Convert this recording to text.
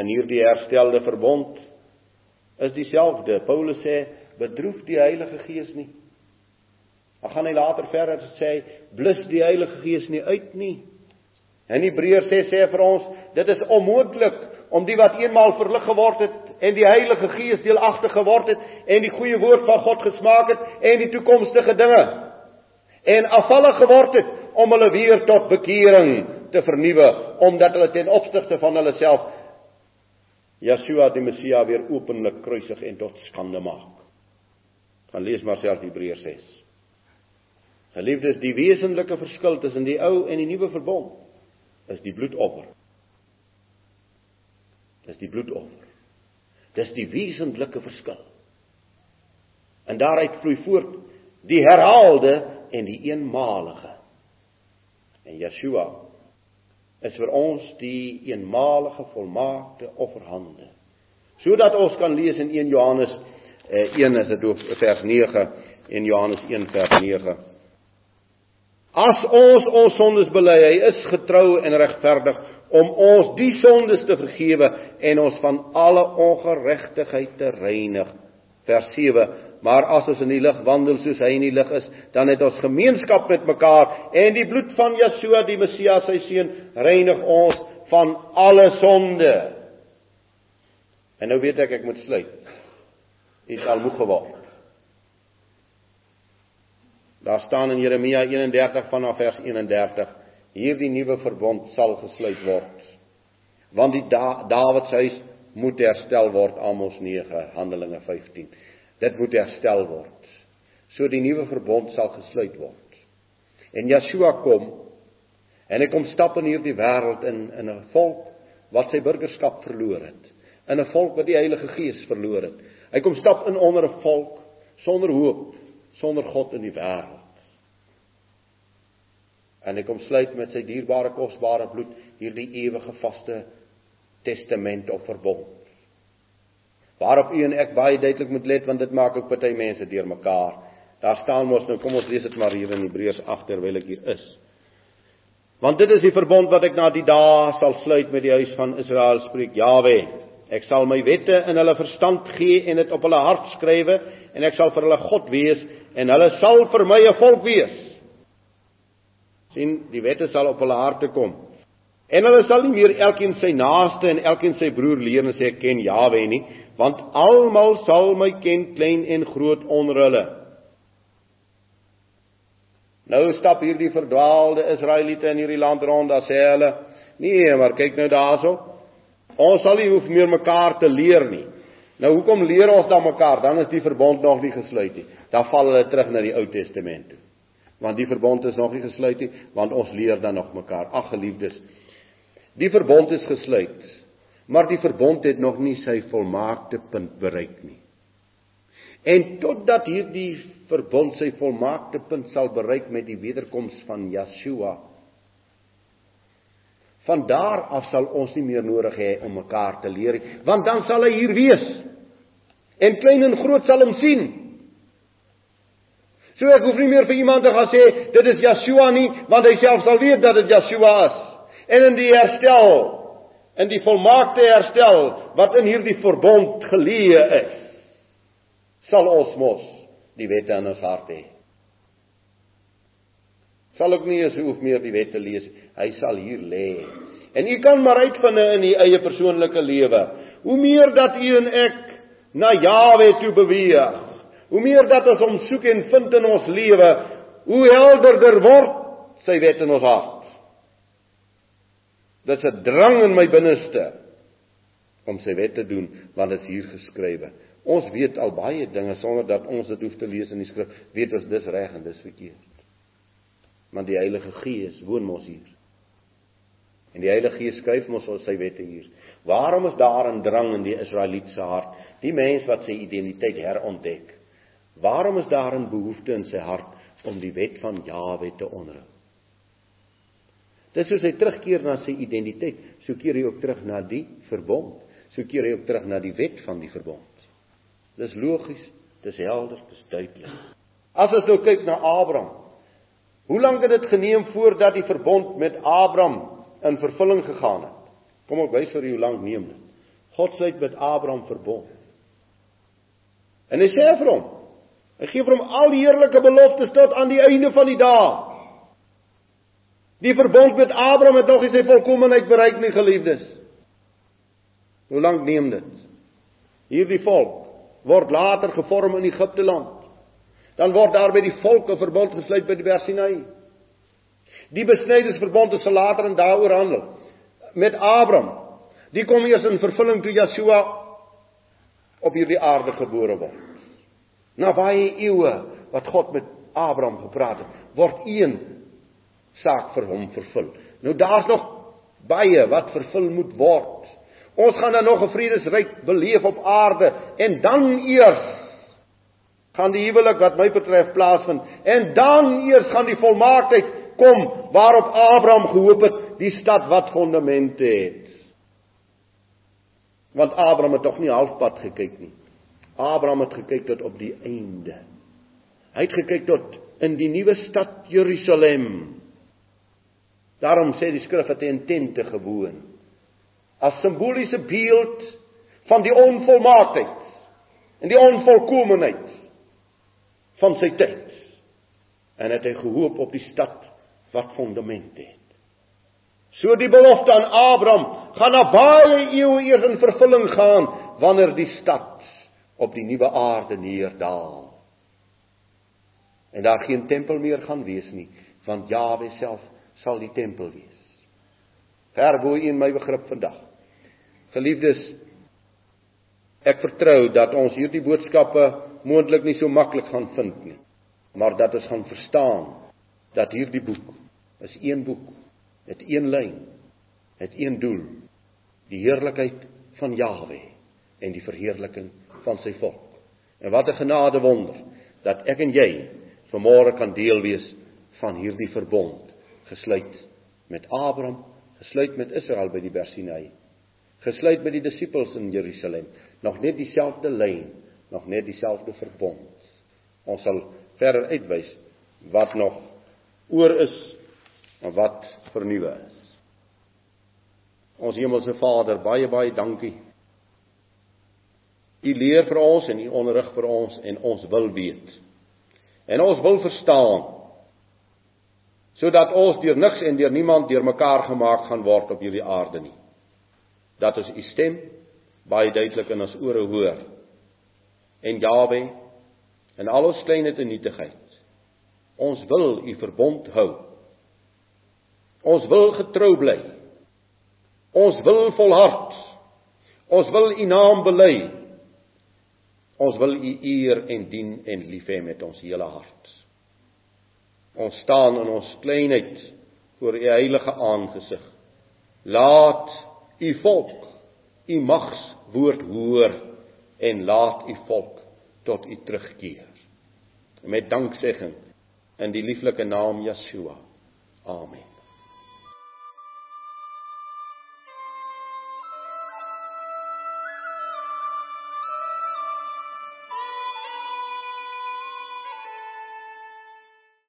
in hierdie herstelde verbond is dieselfde. Paulus sê, bedroef die Heilige Gees nie. Dan gaan hy later verder sê, blus die Heilige Gees nie uit nie. In Hebreërs sê sê vir ons, dit is onmoontlik om die wat eenmaal verlig geword het en die Heilige Gees deelagtig geword het en die goeie woord van God gesmaak het en die toekomstige dinge en afvallig geword het om hulle weer tot bekering te vernuwe omdat hulle ten opsigte van hulle self Yeshua die Messia weer openlik kruisig en tot skande maak. Gaan lees maar self Hebreërs 6. Geliefdes, die wesenlike verskil tussen die ou en die nuwe verbond is die bloedoffer. Dis die bloedoffer. Dis die wesentlike verskil. En daaruit vloei voort die herhaalde en die eenmalige. En Yeshua is vir ons die eenmalige volmaakte offerhande. Sodat ons kan lees in 1 Johannes eh, 1 is dit ook vers 9 en Johannes 1 vers 9. As ons ons sondes bely, hy is getrou en regverdig om ons die sondes te vergewe en ons van alle ongeregtigheid te reinig. Vers 7 Maar as ons in die lig wandel soos hy in die lig is, dan het ons gemeenskap met mekaar en die bloed van Yeshua die Messias sy seun reinig ons van alle sonde. En nou weet ek ek moet sluit. Dit al moeg geword. Daar staan in Jeremia 31 vanaf vers 31: Hierdie nuwe verbond sal gesluit word. Want die da Dawid se huis moet herstel word, Amos 9, Handelinge 15. Dit moet herstel word. So die nuwe verbond sal gesluit word. En Yeshua kom en hy kom stap in hierdie wêreld in in 'n volk wat sy burgerskap verloor het. In 'n volk wat die Heilige Gees verloor het. Hy kom stap in onder 'n volk sonder hoop, sonder God in die wêreld. En hy kom sluit met sy dierbare kosbare bloed hierdie ewige vaste testament of verbond waarop u en ek baie duidelik moet let want dit maak ook party mense deurmekaar. Daar staan mos nou, kom ons lees dit maar hier in Hebreërs 8 terwyl ek hier is. Want dit is die verbond wat ek na die dae sal sluit met die huis van Israel spreek Jawe. Ek sal my wette in hulle verstand gee en dit op hulle hart skrywe en ek sal vir hulle God wees en hulle sal vir my 'n volk wees. sien die wette sal op hulle harte kom. En hulle sal nie meer elkeen sy naaste en elkeen sy broer leer en sê ek ken Jawe nie, want almal sal my ken klein en groot onder hulle. Nou stap hierdie verdwaalde Israeliete in hierdie land rond, dan sê hulle: "Nee, maar kyk nou daarso. Ons sal nie hoef meer mekaar te leer nie." Nou hoekom leer ons dan mekaar? Dan is die verbond nog nie gesluit nie. Dan val hulle terug na die Ou Testament toe. Want die verbond is nog nie gesluit nie, want ons leer dan nog mekaar. Ag geliefdes, die verbond is gesluit. Maar die verbond het nog nie sy volmaakte punt bereik nie. En totdat hierdie verbond sy volmaakte punt sal bereik met die wederkoms van Yeshua, van daar af sal ons nie meer nodig hê om mekaar te leer nie, want dan sal hy hier wees. En klein en groot sal hom sien. So ek hoef nie meer vir iemand te gaan sê dit is Yeshua nie, want hy self sal weet dat dit Yeshua is. En in die herstel in die volmaakte herstel wat in hierdie verbond geleë is, sal ons mos die wette in ons hart hê. Sal ook nie eens hoef meer die wette lees, hy sal hier lê. En u kan maar uitvind in u eie persoonlike lewe, hoe meer dat u en ek na Jawe toe beweeg, hoe meer dat ons hom soek en vind in ons lewe, hoe helderder word sy wet in ons hart. Dit's 'n drang in my binneste om sy wet te doen, want dit is hier geskrywe. Ons weet al baie dinge sonder dat ons dit hoef te lees in die skrif, weet ons dis reg en dis verkeerd. Want die Heilige Gees woon mos hier. En die Heilige Gees skryf mos ons sy wette hier. Waarom is daar 'n drang in die Israelietse hart, die mens wat sy identiteit herontdek? Waarom is daar 'n behoefte in sy hart om die wet van Jahwe te onderhou? Dis soos hy terugkeer na sy identiteit, so keer hy ook terug na die verbond, so keer hy ook terug na die wet van die verbond. Dis logies, dis helder, dis duidelik. As ons nou kyk na Abraham, hoe lank het dit geneem voordat die verbond met Abraham in vervulling gegaan het? Kom ek wys vir u hoe lank neem dit? God sluit met Abraham verbond. En hy sê vir hom, hy gee vir hom al die heerlike beloftes tot aan die einde van die dae. Die verbond met Abraham het nog nie sy volkomeenheid bereik nie, geliefdes. Hoe lank neem dit? Hierdie volk word later gevorm in Egipte land. Dan word daar by die volke verbond gesluit by die Bersinai. Die besnydingsverbond is later en daaroor handel met Abraham. Die kom eers in vervulling toe Joshua op hierdie aarde gebore word. Na baie eeue wat God met Abraham gepraat het, word een saak vir hom vervul. Nou daar's nog baie wat vervul moet word. Ons gaan dan nog 'n vredesryk beleef op aarde en dan eers gaan die huwelik wat my betref plaasvind en dan eers gaan die volmaaktheid kom waarop Abraham gehoop het, die stad wat fondamente het. Want Abraham het tog nie halfpad gekyk nie. Abraham het gekyk tot op die einde. Hy het gekyk tot in die nuwe stad Jerusalem. Daarom sê die skrif dat hy in tente gewoon as simboliese beeld van die onvolmaaktheid en die onvolkomenheid van sy tyd. En het hy gehoop op die stad wat fondamente het. So die belofte aan Abraham gaan na baie eeue eers in vervulling gaan wanneer die stad op die nuwe aarde neerdaal. En daar geen tempel meer gaan wees nie, want Jawe self sal die tempel wees. Verbo in my begrip vandag. Geliefdes, ek vertrou dat ons hierdie boodskappe moontlik nie so maklik gaan vind nie, maar dat ons gaan verstaan dat hierdie boek is een boek het een lyn, het een doel, die heerlikheid van Jahwe en die verheerliking van sy volk. En wat 'n genade wonder dat ek en jy vanmôre kan deel wees van hierdie verbond gesluit met Abraham, gesluit met Israel by die Bersinai, gesluit met die disippels in Jerusalem, nog net dieselfde lyn, nog net dieselfde verbond. Ons sal verder uitwys wat nog oor is en wat vernuwe is. Ons hemelse Vader, baie baie dankie. U leer vir ons en u onderrig vir ons en ons wil weet. En ons wil verstaan sodat ons deur niks en deur niemand deur mekaar gemaak gaan word op hierdie aarde nie. Dat ons u stem baie duidelik in ons ore hoor. En Jawe en al ons kleinheid en nietigheid. Ons wil u verbond hou Ons wil getrou bly. Ons wil volhard. Ons wil U naam bely. Ons wil U eer en dien en lief hê met ons hele hart. Ons staan in ons kleinheid voor U heilige aangesig. Laat U volk U magswoord hoor en laat U volk tot U terugkeer. Met danksegging in die lieflike naam Yeshua. Amen.